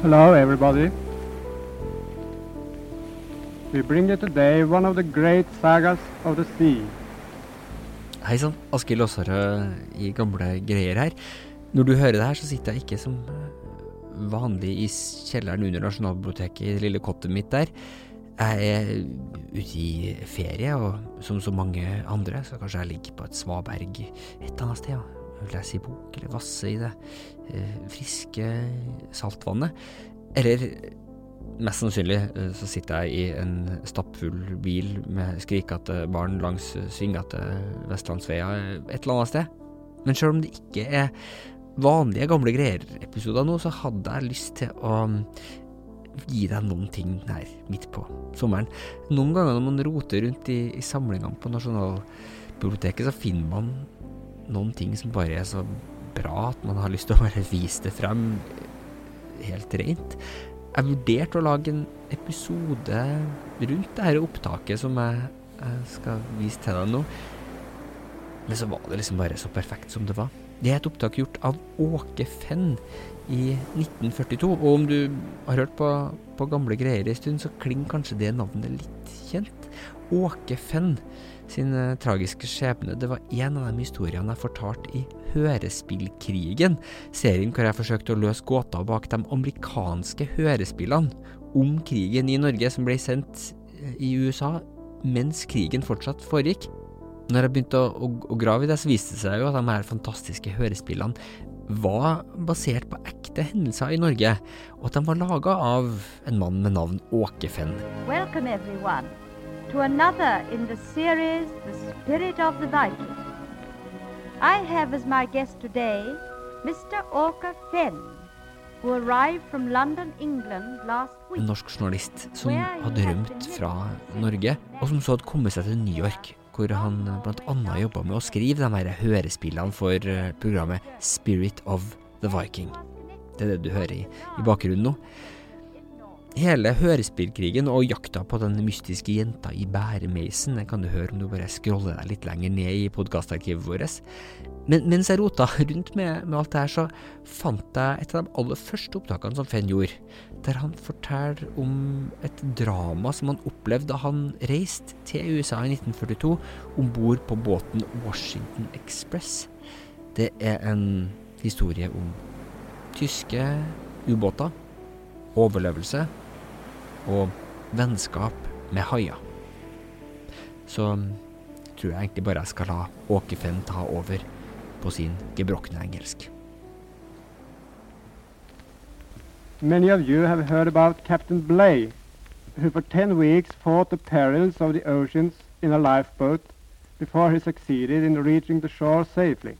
Hello, everybody. We bring you today one of the great sagas of the sea. Hei sann, Askild Aasarød i gamle greier her. Når du hører det her, så sitter jeg ikke som vanlig i kjelleren under Nasjonalbiblioteket i det lille kottet mitt der. Jeg er ute i ferie, og som så mange andre, så kanskje jeg ligger på et svaberg et eller annet sted. Ja. Lese i bok, eller vasse i det eh, friske saltvannet. Eller mest sannsynlig eh, så sitter jeg i en stappfull bil med skrikete barn langs svingete vestlandsveier et eller annet sted. Men sjøl om det ikke er vanlige gamle greier-episoder nå, så hadde jeg lyst til å gi deg noen ting her midt på sommeren. Noen ganger når man roter rundt i, i samlingene på Nasjonalbiblioteket, så finner man noen ting som bare er så bra at man har lyst til å bare vise det frem helt rent. Jeg vurderte å lage en episode rundt det her opptaket som jeg, jeg skal vise til deg nå, men så var det liksom bare så perfekt som det var. Det er et opptak gjort av Åke Fenn i 1942, og om du har hørt på, på gamle greier en stund, så klinger kanskje det navnet litt kjent. Åke Fenn sin uh, tragiske skjebne, det var en av de historiene jeg fortalte i Hørespillkrigen, serien hvor jeg forsøkte å løse gåta bak de amerikanske hørespillene om krigen i Norge som ble sendt i USA mens krigen fortsatt foregikk. Når jeg begynte å, å, å, grave i det, så viste det seg jo at de her fantastiske hørespillene var basert på ekte hendelser i Norge, og at de var laga av en mann med navn Åke Fenn. Welcome everyone to another in the series The Spirit of the Viking. I have as my guest today Mr. Orker Fenn. Who arrived from London, England last week. En norsk journalist som hadde rømt fra Norge, og som så hadde kommet seg til New York hvor han bl.a. jobba med å skrive de her hørespillene for eh, programmet Spirit of the Viking. Det er det du hører i, i bakgrunnen nå. Hele hørespillkrigen og jakta på den mystiske jenta i bæremeisen kan du høre om du bare scroller deg litt lenger ned i podkastarkivet vårt. Men mens jeg rota rundt med, med, alt det her, så fant jeg et av de aller første opptakene som Fenn gjorde, der han forteller om et drama som han opplevde da han reiste til USA i 1942 om bord på båten Washington Express. Det er en historie om tyske ubåter, overlevelse og vennskap med haier. Så mm, tror jeg egentlig bare jeg skal la ta over på sin gebrokne engelsk. Many of you have heard about Captain Bligh, who for ten weeks fought the perils of the oceans in a lifeboat before he succeeded in reaching the shore safely.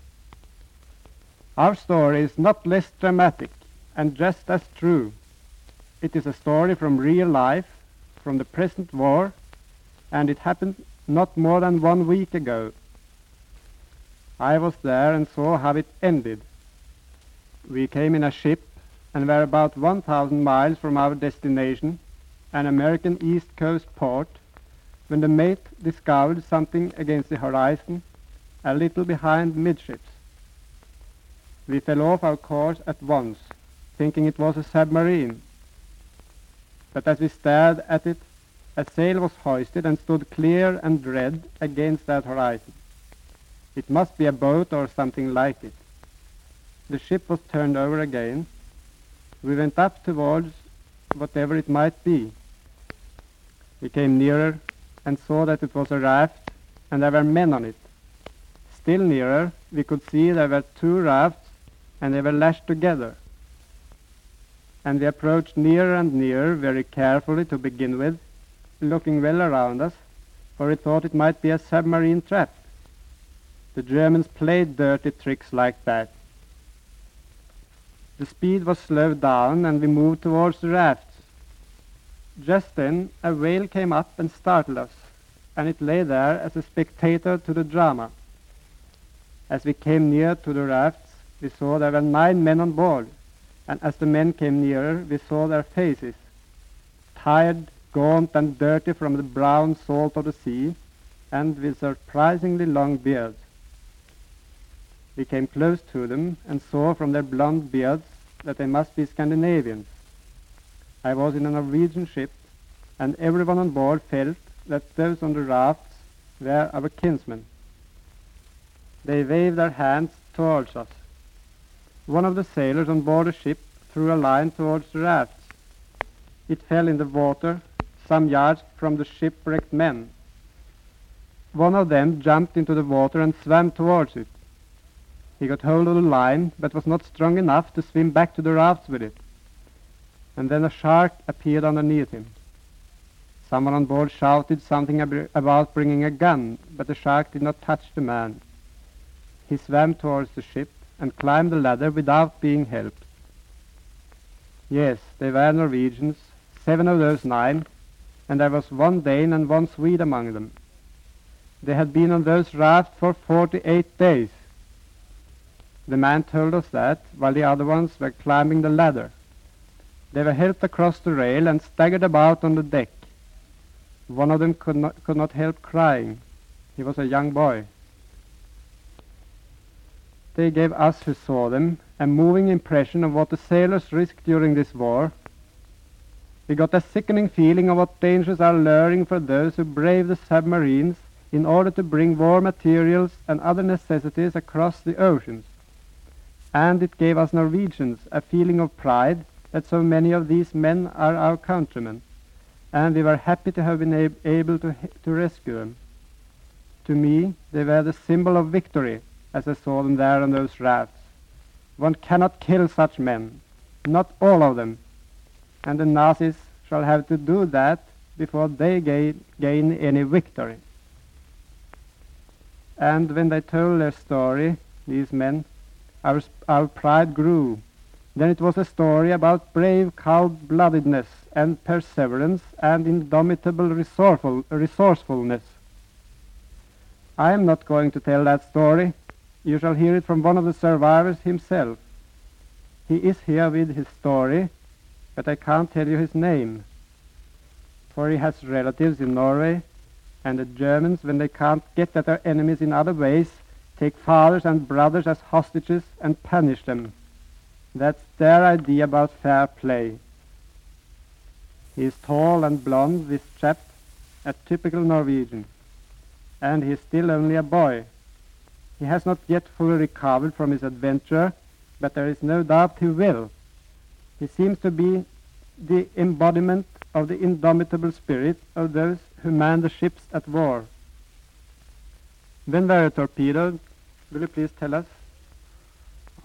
Our story is not less dramatic and just as true. It is a story from real life, from the present war, and it happened not more than one week ago. I was there and saw how it ended. We came in a ship and were about 1,000 miles from our destination, an American East Coast port, when the mate discovered something against the horizon, a little behind midships. We fell off our course at once, thinking it was a submarine. But as we stared at it, a sail was hoisted and stood clear and red against that horizon. It must be a boat or something like it. The ship was turned over again. We went up towards whatever it might be. We came nearer and saw that it was a raft and there were men on it. Still nearer, we could see there were two rafts and they were lashed together. And we approached nearer and nearer very carefully to begin with, looking well around us, for we thought it might be a submarine trap. The Germans played dirty tricks like that. The speed was slowed down and we moved towards the rafts. Just then a whale came up and startled us, and it lay there as a spectator to the drama. As we came near to the rafts, we saw there were nine men on board, and as the men came nearer, we saw their faces, tired, gaunt, and dirty from the brown salt of the sea, and with surprisingly long beards. We came close to them and saw from their blond beards that they must be Scandinavians, I was in a Norwegian ship, and everyone on board felt that those on the rafts were our kinsmen. They waved their hands towards us. One of the sailors on board the ship threw a line towards the rafts. It fell in the water some yards from the shipwrecked men. One of them jumped into the water and swam towards it. He got hold of the line, but was not strong enough to swim back to the rafts with it. And then a shark appeared underneath him. Someone on board shouted something ab- about bringing a gun, but the shark did not touch the man. He swam towards the ship and climbed the ladder without being helped. Yes, they were Norwegians, seven of those nine, and there was one Dane and one Swede among them. They had been on those rafts for 48 days. The man told us that while the other ones were climbing the ladder. They were helped across the rail and staggered about on the deck. One of them could not, could not help crying. He was a young boy. They gave us who saw them a moving impression of what the sailors risked during this war. We got a sickening feeling of what dangers are luring for those who brave the submarines in order to bring war materials and other necessities across the oceans. And it gave us Norwegians a feeling of pride that so many of these men are our countrymen, and we were happy to have been ab- able to, to rescue them. To me, they were the symbol of victory as I saw them there on those rafts. One cannot kill such men, not all of them, and the Nazis shall have to do that before they gain, gain any victory. And when they told their story, these men, our, our pride grew. Then it was a story about brave cold-bloodedness and perseverance and indomitable resourceful, resourcefulness. I am not going to tell that story. You shall hear it from one of the survivors himself. He is here with his story, but I can't tell you his name. For he has relatives in Norway, and the Germans, when they can't get at their enemies in other ways, take fathers and brothers as hostages and punish them. That's their idea about fair play. He is tall and blond, this chap, a typical Norwegian, and he is still only a boy. He has not yet fully recovered from his adventure, but there is no doubt he will. He seems to be the embodiment of the indomitable spirit of those who man the ships at war. When were you torpedoed? Will you please tell us?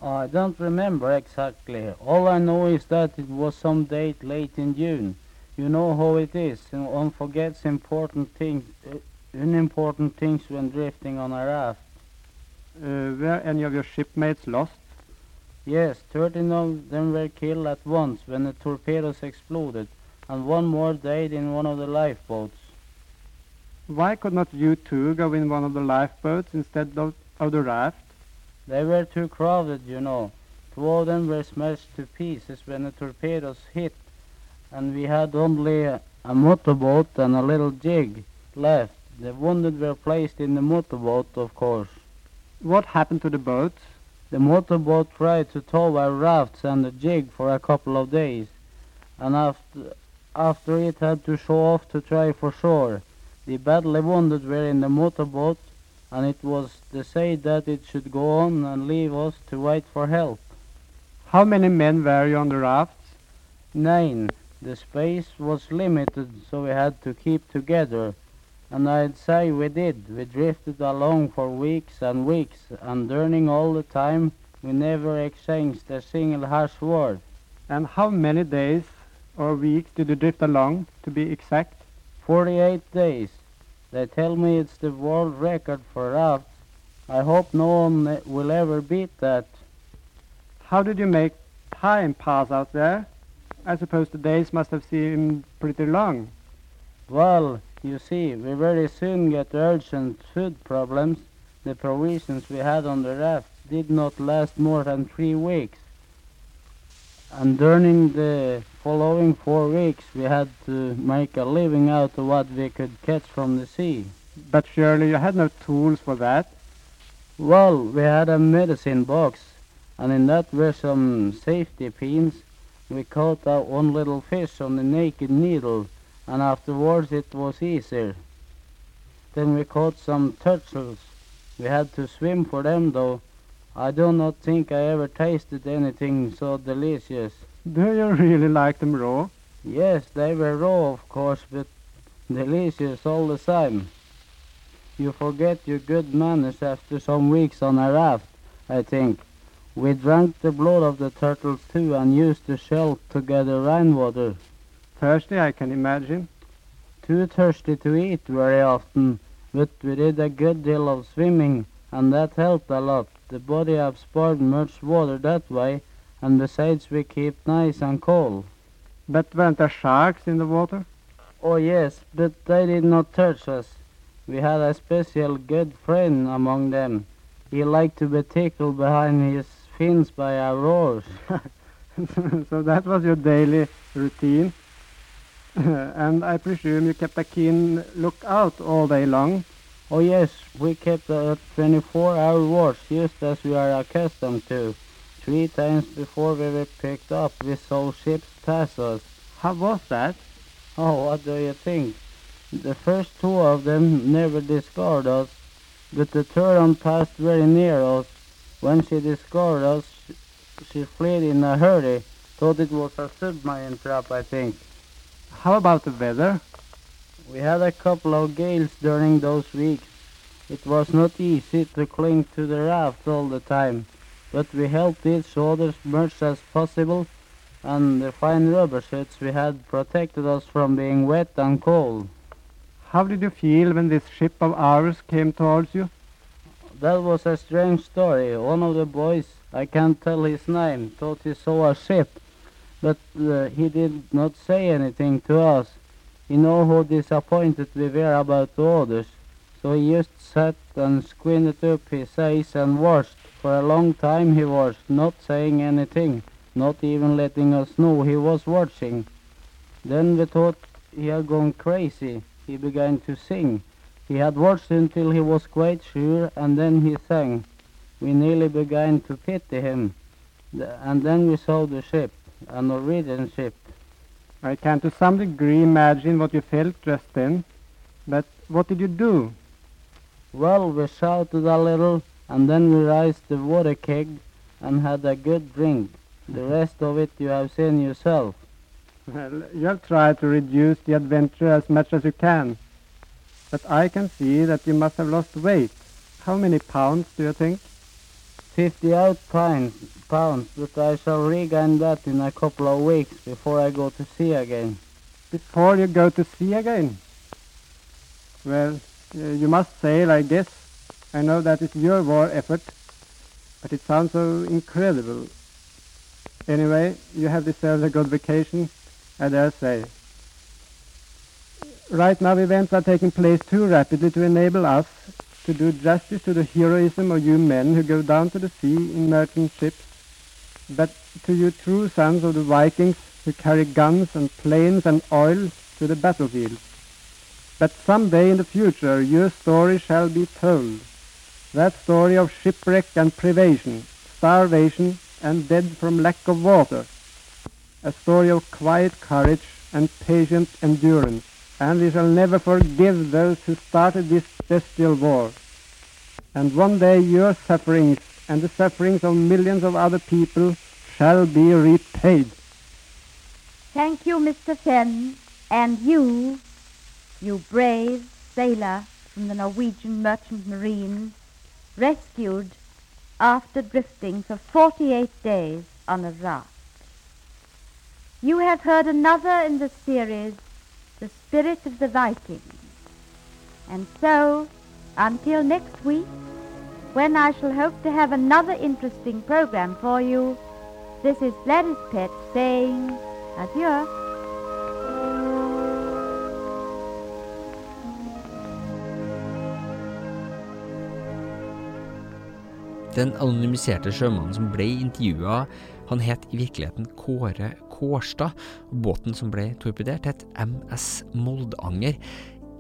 I don't remember exactly. All I know is that it was some date late in June. You know how it is. One forgets important things, uh, unimportant things when drifting on a raft. Uh, were any of your shipmates lost? Yes, 13 of them were killed at once when the torpedoes exploded, and one more died in one of the lifeboats. Why could not you two go in one of the lifeboats instead of, of the raft? They were too crowded, you know. Two of them were smashed to pieces when the torpedoes hit, and we had only a, a motorboat and a little jig left. The wounded were placed in the motorboat, of course. What happened to the boats? The motorboat tried to tow our rafts and the jig for a couple of days, and after, after it had to show off to try for shore. The badly wounded were in the motorboat, and it was decided that it should go on and leave us to wait for help. How many men were you on the rafts? Nine. The space was limited, so we had to keep together. And I'd say we did. We drifted along for weeks and weeks, and during all the time we never exchanged a single harsh word. And how many days or weeks did you drift along, to be exact? Forty-eight days. They tell me it's the world record for rafts. I hope no one will ever beat that. How did you make time pass out there? I suppose the days must have seemed pretty long. Well, you see, we very soon get urgent food problems. The provisions we had on the raft did not last more than three weeks. And during the following four weeks, we had to make a living out of what we could catch from the sea. But surely you had no tools for that. Well, we had a medicine box, and in that were some safety pins We caught out one little fish on the naked needle, and afterwards it was easier. Then we caught some turtles. We had to swim for them, though. I do not think I ever tasted anything so delicious. Do you really like them raw? Yes, they were raw, of course, but delicious all the same. You forget your good manners after some weeks on a raft, I think. We drank the blood of the turtles too and used the shell to gather rainwater. Thirsty, I can imagine. Too thirsty to eat very often, but we did a good deal of swimming and that helped a lot. The body absorbed much water that way, and besides we keep nice and cold. But weren't there sharks in the water? Oh yes, but they did not touch us. We had a special good friend among them. He liked to be tickled behind his fins by our roars. so that was your daily routine. and I presume you kept a keen lookout all day long. Oh yes, we kept a 24-hour watch just as we are accustomed to. Three times before we were picked up, we saw ships pass us. How was that? Oh, what do you think? The first two of them never discovered us, but the third one passed very near us. When she discovered us, she fled in a hurry. Thought it was a submarine trap, I think. How about the weather? We had a couple of gales during those weeks. It was not easy to cling to the raft all the time, but we helped each other as much as possible, and the fine rubber shirts we had protected us from being wet and cold. How did you feel when this ship of ours came towards you? That was a strange story. One of the boys, I can't tell his name, thought he saw a ship, but uh, he did not say anything to us. He knew how disappointed we were about the others, so he just sat and squinted up his eyes and watched. For a long time he watched, not saying anything, not even letting us know he was watching. Then we thought he had gone crazy. He began to sing. He had watched until he was quite sure, and then he sang. We nearly began to pity him. And then we saw the ship, a Norwegian ship. I can to some degree imagine what you felt just then. But what did you do? Well, we shouted a little, and then we raised the water keg and had a good drink. The rest of it you have seen yourself. Well, you have tried to reduce the adventure as much as you can. But I can see that you must have lost weight. How many pounds do you think? 58 pounds, pounds, but I shall regain that in a couple of weeks before I go to sea again. Before you go to sea again? Well, uh, you must sail, I guess. I know that it's your war effort, but it sounds so incredible. Anyway, you have deserved a good vacation, I dare say. Right now, events are taking place too rapidly to enable us to do justice to the heroism of you men who go down to the sea in merchant ships, but to you true sons of the Vikings who carry guns and planes and oil to the battlefield. But some day in the future your story shall be told. That story of shipwreck and privation, starvation and dead from lack of water. A story of quiet courage and patient endurance. And we shall never forgive those who started this bestial war. And one day your sufferings and the sufferings of millions of other people shall be repaid. Thank you, Mr. Fenn, and you, you brave sailor from the Norwegian Merchant Marine, rescued after drifting for 48 days on a raft. You have heard another in the series, The Spirit of the Viking. And so, until next week, when I shall hope to have another interesting program for you, this is Gladys Pet saying adieu. Den anonymiserte sjømannen som ble intervjua, han het i virkeligheten Kåre Kårstad. Båten som ble torpedert, het MS Moldanger.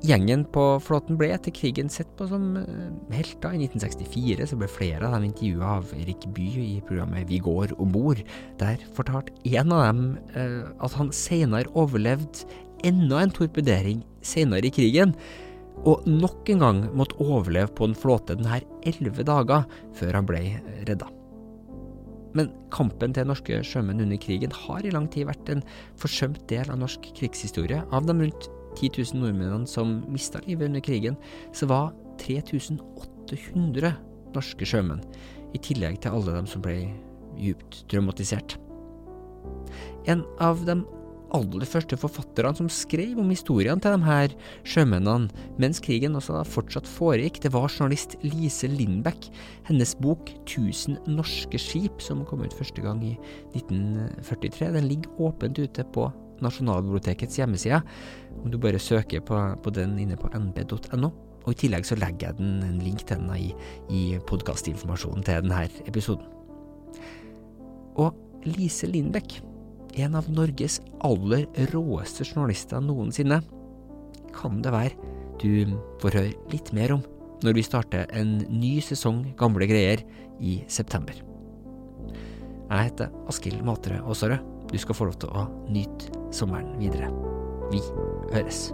Gjengen på flåten ble etter krigen sett på som eh, helter. I 1964 så ble flere av dem intervjua av Erik Bye i programmet Vi går om bord. Der fortalte en av dem eh, at han senere overlevde enda en torpedering senere i krigen, og nok en gang måtte overleve på en flåte denne elleve dager før han ble redda. Men kampen til norske sjømenn under krigen har i lang tid vært en forsømt del av norsk krigshistorie. Av de rundt 10 000 nordmennene som mista livet under krigen, så var 3800 norske sjømenn, i tillegg til alle dem som ble djupt traumatisert. En av de aller første forfatterne som skrev om historiene til de her sjømennene mens krigen også fortsatt foregikk, det var journalist Lise Lindbekk. Hennes bok 'Tusen norske skip', som kom ut første gang i 1943, den ligger åpent ute på Nasjonalbibliotekets hjemmeside, om du bare søker på, på den inne på nb.no. Og I tillegg så legger jeg den en link til den i, i podkastinformasjonen til denne episoden. Og Lise Lindbekk en av Norges aller råeste journalister noensinne. Kan det være du får høre litt mer om når vi starter en ny sesong Gamle greier i september. Jeg heter Askild Matre Aasarød. Du skal få lov til å nyte sommeren videre. Vi høres.